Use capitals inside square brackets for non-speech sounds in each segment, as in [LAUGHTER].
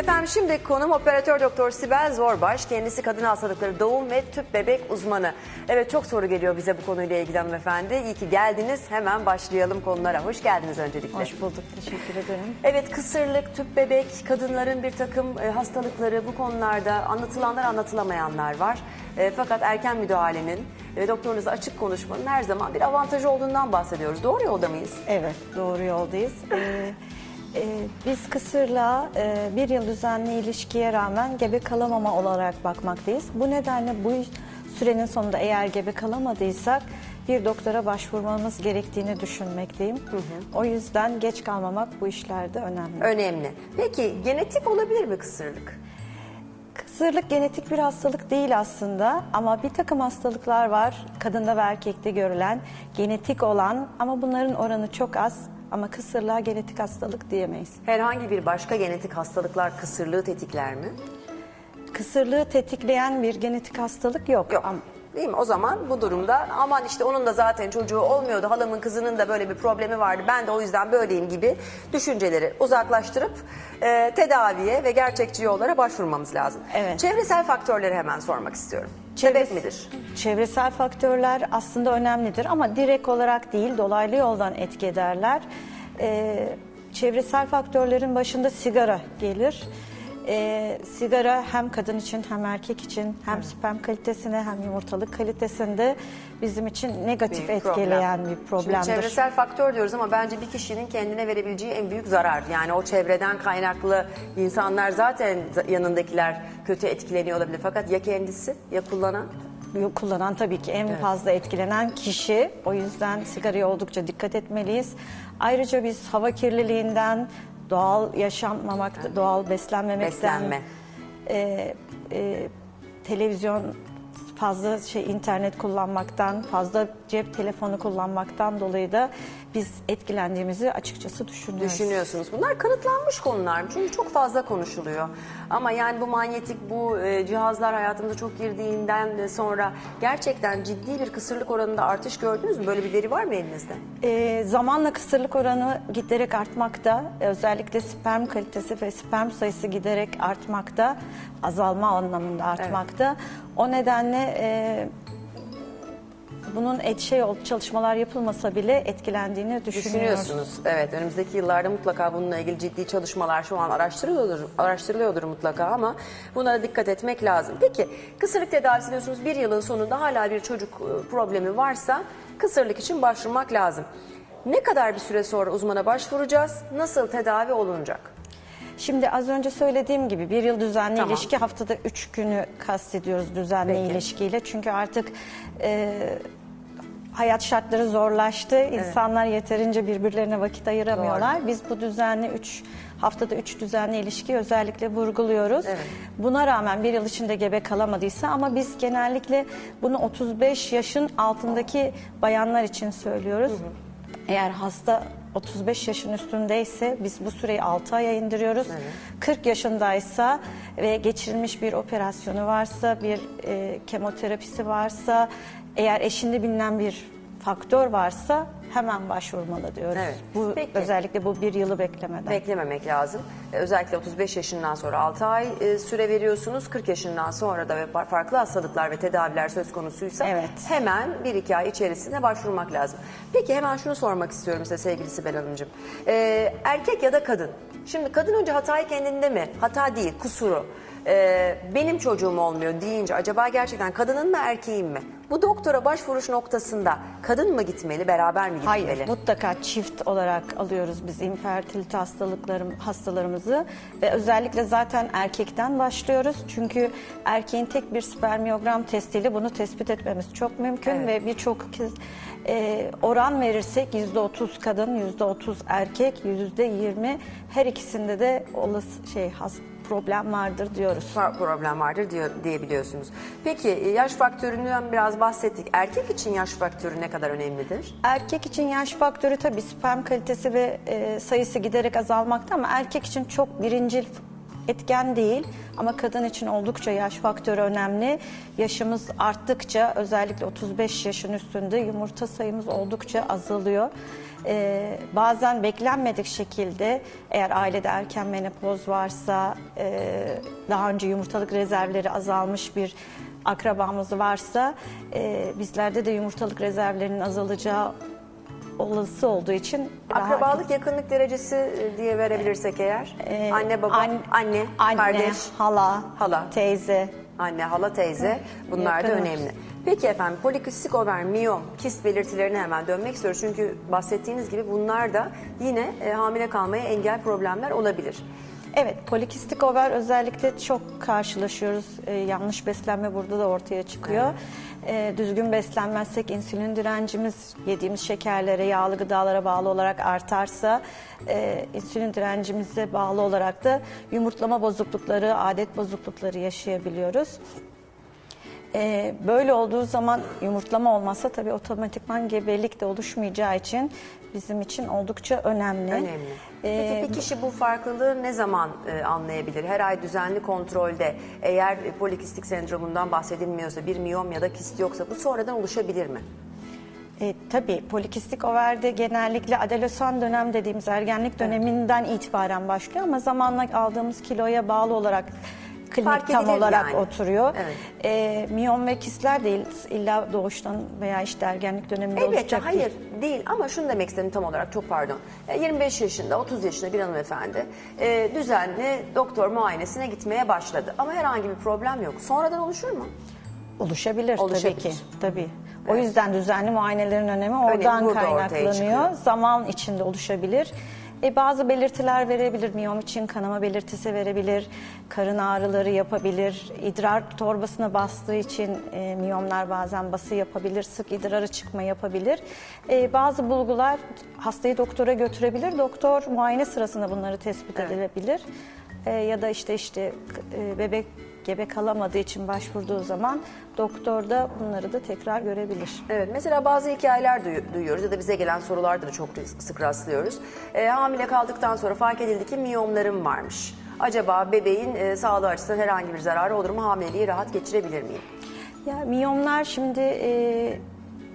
Efendim şimdi konum operatör doktor Sibel Zorbaş. Kendisi kadın hastalıkları doğum ve tüp bebek uzmanı. Evet çok soru geliyor bize bu konuyla ilgili hanımefendi. İyi ki geldiniz. Hemen başlayalım konulara. Hoş geldiniz öncelikle. Hoş bulduk, teşekkür ederim. Evet kısırlık, tüp bebek, kadınların bir takım e, hastalıkları bu konularda anlatılanlar anlatılamayanlar var. E, fakat erken müdahalenin ve doktorunuzla açık konuşmanın her zaman bir avantajı olduğundan bahsediyoruz. Doğru yolda mıyız? Evet, doğru yoldayız. Ee, e, biz kısırla e, bir yıl düzenli ilişkiye rağmen gebe kalamama olarak bakmaktayız. Bu nedenle bu sürenin sonunda eğer gebe kalamadıysak bir doktora başvurmamız gerektiğini düşünmekteyim. O yüzden geç kalmamak bu işlerde önemli. Önemli. Peki genetik olabilir mi kısırlık? Kısırlık genetik bir hastalık değil aslında ama bir takım hastalıklar var kadında ve erkekte görülen genetik olan ama bunların oranı çok az ama kısırlığa genetik hastalık diyemeyiz. Herhangi bir başka genetik hastalıklar kısırlığı tetikler mi? Kısırlığı tetikleyen bir genetik hastalık yok. Yok. Ama Değil mi? O zaman bu durumda aman işte onun da zaten çocuğu olmuyordu. Halamın kızının da böyle bir problemi vardı. Ben de o yüzden böyleyim gibi düşünceleri uzaklaştırıp e, tedaviye ve gerçekçi yollara başvurmamız lazım. Evet. Çevresel faktörleri hemen sormak istiyorum. Çevresi- midir? Çevresel faktörler aslında önemlidir ama direkt olarak değil dolaylı yoldan etki ederler. Ee, çevresel faktörlerin başında sigara gelir. Ee, sigara hem kadın için hem erkek için hem sperm kalitesine hem yumurtalık kalitesinde bizim için negatif Büyük problem. etkileyen bir Şimdi problemdir. çevresel faktör diyoruz ama bence bir kişinin kendine verebileceği en büyük zarar. Yani o çevreden kaynaklı insanlar zaten yanındakiler kötü etkileniyor olabilir. Fakat ya kendisi ya kullanan? Kullanan tabii ki en fazla etkilenen kişi. O yüzden sigaraya oldukça dikkat etmeliyiz. Ayrıca biz hava kirliliğinden, doğal yaşanmamak, doğal beslenmemekten, Beslenme. e, e, televizyon fazla şey internet kullanmaktan, fazla cep telefonu kullanmaktan dolayı da biz etkilendiğimizi açıkçası düşünüyoruz. Düşünüyorsunuz. Bunlar kanıtlanmış konular. Çünkü çok fazla konuşuluyor. Ama yani bu manyetik, bu e, cihazlar hayatımıza çok girdiğinden de sonra gerçekten ciddi bir kısırlık oranında artış gördünüz mü? Böyle bir veri var mı elinizde? Ee, zamanla kısırlık oranı giderek artmakta. Özellikle sperm kalitesi ve sperm sayısı giderek artmakta. Azalma anlamında artmakta. O nedenle e, bunun et şey ol- çalışmalar yapılmasa bile etkilendiğini düşünüyoruz. Düşünüyorsunuz. Evet önümüzdeki yıllarda mutlaka bununla ilgili ciddi çalışmalar şu an araştırılıyordur, araştırılıyordur mutlaka ama bunlara dikkat etmek lazım. Peki kısırlık tedavisi diyorsunuz bir yılın sonunda hala bir çocuk e, problemi varsa kısırlık için başvurmak lazım. Ne kadar bir süre sonra uzmana başvuracağız? Nasıl tedavi olunacak? Şimdi az önce söylediğim gibi bir yıl düzenli Tamam. ilişki haftada üç günü kastediyoruz düzenli Peki. ilişkiyle. Çünkü artık e, hayat şartları zorlaştı. İnsanlar yeterince birbirlerine vakit ayıramıyorlar. Biz bu düzenli üç haftada üç düzenli ilişkiyi özellikle vurguluyoruz. Evet. Buna rağmen bir yıl içinde gebe kalamadıysa ama biz genellikle bunu 35 yaşın altındaki bayanlar için söylüyoruz. Eğer hasta 35 yaşın üstündeyse biz bu süreyi 6 aya indiriyoruz. 40 yaşındaysa ve geçirilmiş bir operasyonu varsa, bir e, kemoterapisi varsa, eğer eşinde bilinen bir faktör varsa hemen başvurmalı diyoruz. Evet. Bu Peki. özellikle bu bir yılı beklemeden. Beklememek lazım. Ee, Özellikle 35 yaşından sonra 6 ay e, süre veriyorsunuz. 40 yaşından sonra da ve fa- farklı hastalıklar ve tedaviler söz konusuysa Evet. hemen 1-2 ay içerisinde başvurmak lazım. Peki hemen şunu sormak istiyorum size sevgili Sibel Hanımcığım. Ee, erkek ya da kadın. Şimdi kadın önce hatayı kendinde mi? Hata değil, kusuru. Ee, benim çocuğum olmuyor deyince acaba gerçekten kadının mı erkeğin mi? Bu doktora başvuruş noktasında kadın mı gitmeli, beraber mi gitmeli? Hayır, mutlaka çift olarak alıyoruz biz infertilite hastalıklarım hastalarımızı ve özellikle zaten erkekten başlıyoruz. Çünkü erkeğin tek bir spermiyogram testiyle bunu tespit etmemiz çok mümkün Evet. ve birçok kez e, oran verirsek %30 kadın, %30 erkek, %20 her ikisinde de olası şey has, problem vardır diyoruz. Problem vardır diyor, diyebiliyorsunuz. Peki e, yaş faktöründen biraz bahsettik. Erkek için yaş faktörü ne kadar önemlidir? Erkek için yaş faktörü tabii sperm kalitesi ve e, sayısı giderek azalmakta ama erkek için çok birincil etken değil ama kadın için oldukça yaş faktörü önemli. Yaşımız arttıkça özellikle 35 yaşın üstünde yumurta sayımız oldukça azalıyor. E, bazen beklenmedik şekilde eğer ailede erken menopoz varsa, e, daha önce yumurtalık rezervleri azalmış bir akrabamız varsa e, bizlerde de yumurtalık rezervlerinin azalacağı olası olduğu için daha- Akrabalık yakınlık derecesi e, diye verebilirsek eğer. Ee, anne baba, an- anne, anne, kardeş, hala, Hala. teyze. anne, hala, teyze bunlar da yakınız. önemli. Peki efendim polikistik over, miyom, kist belirtilerine hemen dönmek istiyoruz. Çünkü bahsettiğiniz gibi bunlar da yine e, hamile kalmaya engel problemler olabilir. Evet, polikistik over özellikle çok karşılaşıyoruz. Ee, yanlış beslenme burada da ortaya çıkıyor. Ee, düzgün beslenmezsek insülin direncimiz, yediğimiz şekerlere, yağlı gıdalara bağlı olarak artarsa, e, insülin direncimize bağlı olarak da yumurtlama bozuklukları, adet bozuklukları yaşayabiliyoruz. Ee, böyle olduğu zaman yumurtlama olmazsa tabii otomatikman gebelik de oluşmayacağı için bizim için oldukça önemli. Önemli. Ee, Peki bir kişi bu farklılığı ne zaman e, anlayabilir? Her ay düzenli kontrolde eğer e, polikistik sendromundan bahsedilmiyorsa, bir miyom ya da kist yoksa bu sonradan oluşabilir mi? E, tabii polikistik overde genellikle adolesan dönem dediğimiz ergenlik döneminden itibaren başlıyor ama zamanla aldığımız kiloya bağlı olarak klinik Fark tam olarak yani. oturuyor. Evet. E, miyom ve kistler değil illa doğuştan veya işte ergenlik döneminde Elbette olacak hayır değil. değil. ama şunu demek istedim tam olarak çok pardon. E, 25 yaşında 30 yaşında bir hanımefendi e, düzenli doktor muayenesine gitmeye başladı. Ama herhangi bir problem yok. Sonradan oluşur mu? Oluşabilir, Oluşabilir. tabii ki. Tabii. O yüzden düzenli muayenelerin önemi oradan ortaya kaynaklanıyor. Zaman içinde oluşabilir. E, bazı belirtiler verebilir. Miyom için kanama belirtisi verebilir. Karın ağrıları yapabilir. İdrar torbasına bastığı için e, miyomlar bazen bası yapabilir. Sık idrarı çıkma yapabilir. E, bazı bulgular hastayı doktora götürebilir. Doktor muayene sırasında bunları tespit edilebilir. E, ya da işte işte e, bebek gebe kalamadığı için başvurduğu zaman doktor da bunları da tekrar görebilir. Evet mesela bazı hikayeler duyu- duyuyoruz ya da bize gelen sorularda da çok sık rastlıyoruz. E, hamile kaldıktan sonra fark edildi ki miyomlarım varmış. Acaba bebeğin e, sağlığı açısından herhangi bir zararı olur mu? Hamileliği rahat geçirebilir miyim? Ya miyomlar şimdi e,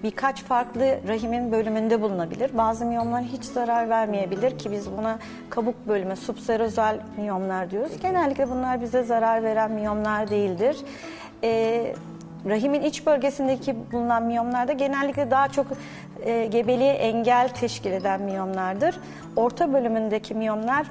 birkaç farklı rahimin bölümünde bulunabilir. Bazı miyomlar hiç zarar vermeyebilir ki biz buna kabuk bölümü, subserozal miyomlar diyoruz. Genellikle bunlar bize zarar veren miyomlar değildir. E, rahimin iç bölgesindeki bulunan miyomlarda genellikle daha çok e, gebeliğe engel teşkil eden miyomlardır. Orta bölümündeki miyomlar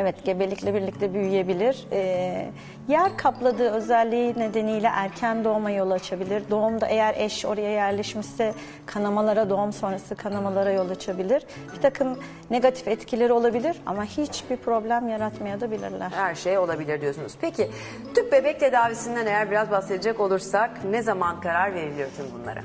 Evet, gebelikle birlikte büyüyebilir. Ee, yer kapladığı özelliği nedeniyle erken doğuma yol açabilir. Doğumda eğer eş oraya yerleşmişse kanamalara, doğum sonrası kanamalara yol açabilir. Bir takım negatif etkileri olabilir ama hiçbir problem yaratmaya da bilirler. Her şey olabilir diyorsunuz. Peki tüp bebek tedavisinden eğer biraz bahsedecek olursak ne zaman karar veriliyor tüm bunlara?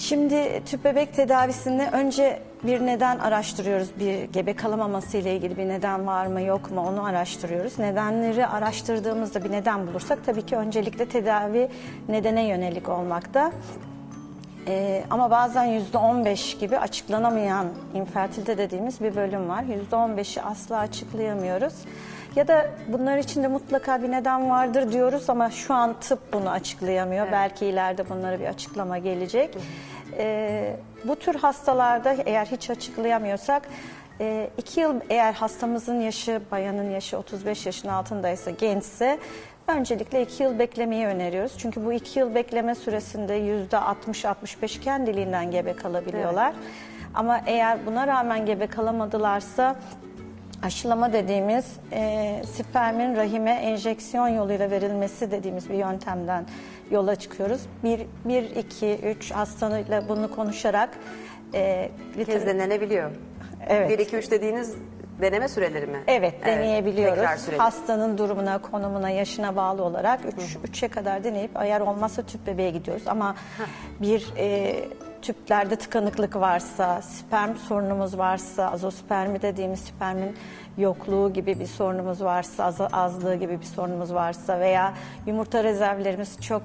Şimdi tüp bebek tedavisinde önce bir neden araştırıyoruz. Bir gebe kalamaması ile ilgili bir neden var mı yok mu onu araştırıyoruz. Nedenleri araştırdığımızda bir neden bulursak tabii ki öncelikle tedavi nedene yönelik olmakta. Ee, ama bazen yüzde 15 gibi açıklanamayan infertilite dediğimiz bir bölüm var. Yüzde 15'i asla açıklayamıyoruz. Ya da bunlar içinde mutlaka bir neden vardır diyoruz ama şu an tıp bunu açıklayamıyor. Belki ileride bunlara bir açıklama gelecek. Ee, bu tür hastalarda eğer hiç açıklayamıyorsak e, iki yıl eğer hastamızın yaşı, bayanın yaşı 35 yaşın altındaysa, gençse öncelikle iki yıl beklemeyi öneriyoruz. Çünkü bu iki yıl bekleme süresinde yüzde 60-65 kendiliğinden gebe kalabiliyorlar. Ama eğer buna rağmen gebe kalamadılarsa aşılama dediğimiz e, spermin rahime enjeksiyon yoluyla verilmesi dediğimiz bir yöntemden yola çıkıyoruz. Bir, bir iki, üç hastanıyla bunu konuşarak e, kez denenebiliyor. Evet. 1 2 3 dediğiniz deneme süreleri mi? Evet, deneyebiliyoruz. tekrar süreli. Hastanın durumuna, konumuna, yaşına bağlı olarak 3'e kadar deneyip eğer olmazsa tüp bebeğe gidiyoruz. Ama bir e, tüplerde tıkanıklık varsa, sperm sorunumuz varsa, azospermi dediğimiz spermin yokluğu gibi bir sorunumuz varsa, az, azlığı gibi bir sorunumuz varsa veya yumurta rezervlerimiz çok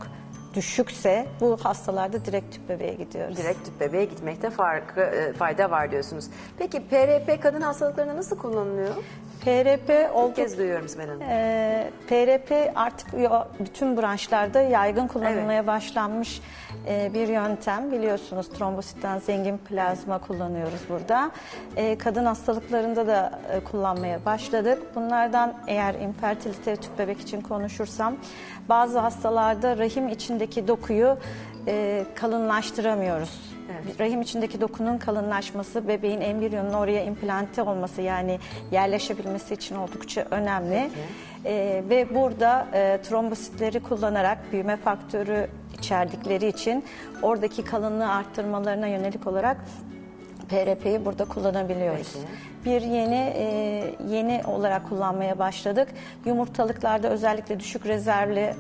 düşükse bu hastalarda direkt tüp bebeğe gidiyoruz. Direkt tüp bebeğe gitmekte farkı, e, fayda var diyorsunuz. Peki PRP kadın hastalıklarında nasıl kullanılıyor? PRP Bir olduk, kez duyuyorum Sibel Hanım. Ee, PRP artık yo- bütün branşlarda yaygın kullanılmaya başlanmış e, bir yöntem. Biliyorsunuz trombositten zengin plazma kullanıyoruz burada. E, kadın hastalıklarında da e, kullanmaya başladık. Bunlardan eğer infertilite tüp bebek için konuşursam bazı hastalarda rahim içindeki dokuyu e, kalınlaştıramıyoruz. Rahim içindeki dokunun kalınlaşması bebeğin embriyonun oraya implante olması yani yerleşebilmesi için oldukça önemli. Ee, ve burada e, trombositleri kullanarak büyüme faktörü içerdikleri için oradaki kalınlığı arttırmalarına yönelik olarak PRP'yi burada kullanabiliyoruz. Bir yeni e, yeni olarak kullanmaya başladık. Yumurtalıklarda özellikle düşük rezervli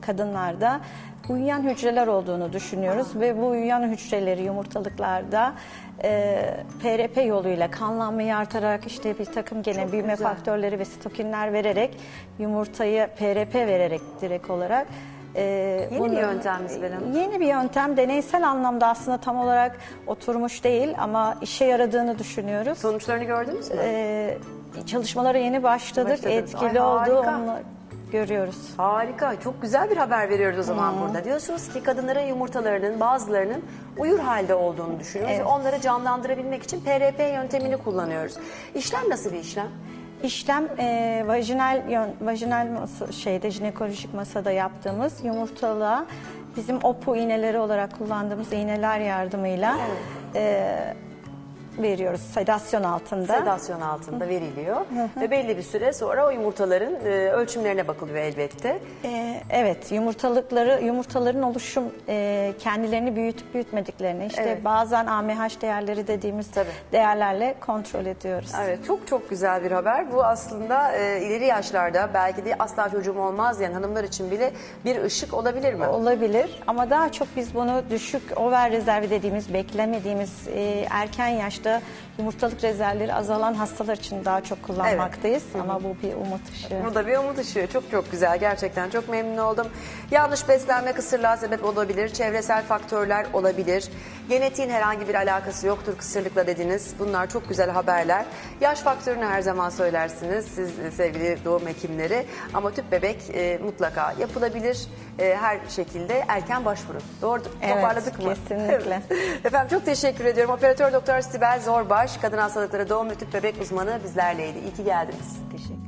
kadınlarda uyuyan hücreler olduğunu düşünüyoruz ve bu uyuyan hücreleri yumurtalıklarda e, PRP yoluyla kanlanmayı artarak işte bir takım gene büyüme güzel. faktörleri ve sitokinler vererek yumurtayı PRP vererek direkt olarak e, Yeni bir yöntem Hanım? Yeni bir yöntem deneysel anlamda aslında tam olarak oturmuş değil ama işe yaradığını düşünüyoruz. Sonuçlarını gördünüz mü? Ee, çalışmalara yeni başladık. Başladınız. Etkili Ay, oldu harika. Görüyoruz. Harika. Çok güzel bir haber veriyoruz o zaman burada. Diyorsunuz ki kadınların yumurtalarının bazılarının uyur halde olduğunu düşünüyoruz. Evet. ve Onları canlandırabilmek için PRP yöntemini kullanıyoruz. İşlem nasıl bir işlem? İşlem e, vajinal yön, vajinal masa, şeyde jinekolojik masada yaptığımız yumurtalığa bizim OPU iğneleri olarak kullandığımız iğneler yardımıyla e, veriyoruz sedasyon altında. Sedasyon altında veriliyor. Ve belli bir süre sonra o yumurtaların e, ölçümlerine bakılıyor elbette. Ee, evet yumurtalıkları yumurtaların oluşum e, kendilerini büyütüp büyütmediklerini işte Evet. bazen AMH değerleri dediğimiz Tabii. değerlerle kontrol ediyoruz. Evet çok çok güzel bir haber. Bu aslında e, ileri yaşlarda belki de asla çocuğum olmaz diyen hanımlar için bile bir ışık olabilir mi? Olabilir ama daha çok biz bunu düşük over rezervi dediğimiz beklemediğimiz e, erken yaşta yumurtalık rezervleri azalan hastalar için daha çok kullanmaktayız ama bu bir umut ışığı. Bu da bir umut ışığı. Çok çok güzel. Gerçekten çok memnun oldum. Yanlış beslenme kısırlığa sebep olabilir. Çevresel faktörler olabilir. Genetiğin herhangi bir alakası yoktur kısırlıkla dediniz. Bunlar çok güzel haberler. Yaş faktörünü her zaman söylersiniz siz sevgili doğum hekimleri. Ama tüp bebek e, mutlaka yapılabilir. E, her şekilde erken başvurun. Doğru Evet, toparladık mı? kesinlikle. [LAUGHS] Evet. Efendim çok teşekkür ediyorum. Operatör Doktor Sibel Zorbaş, kadın hastalıkları doğum ve tüp bebek uzmanı bizlerleydi. İyi ki geldiniz. Teşekkür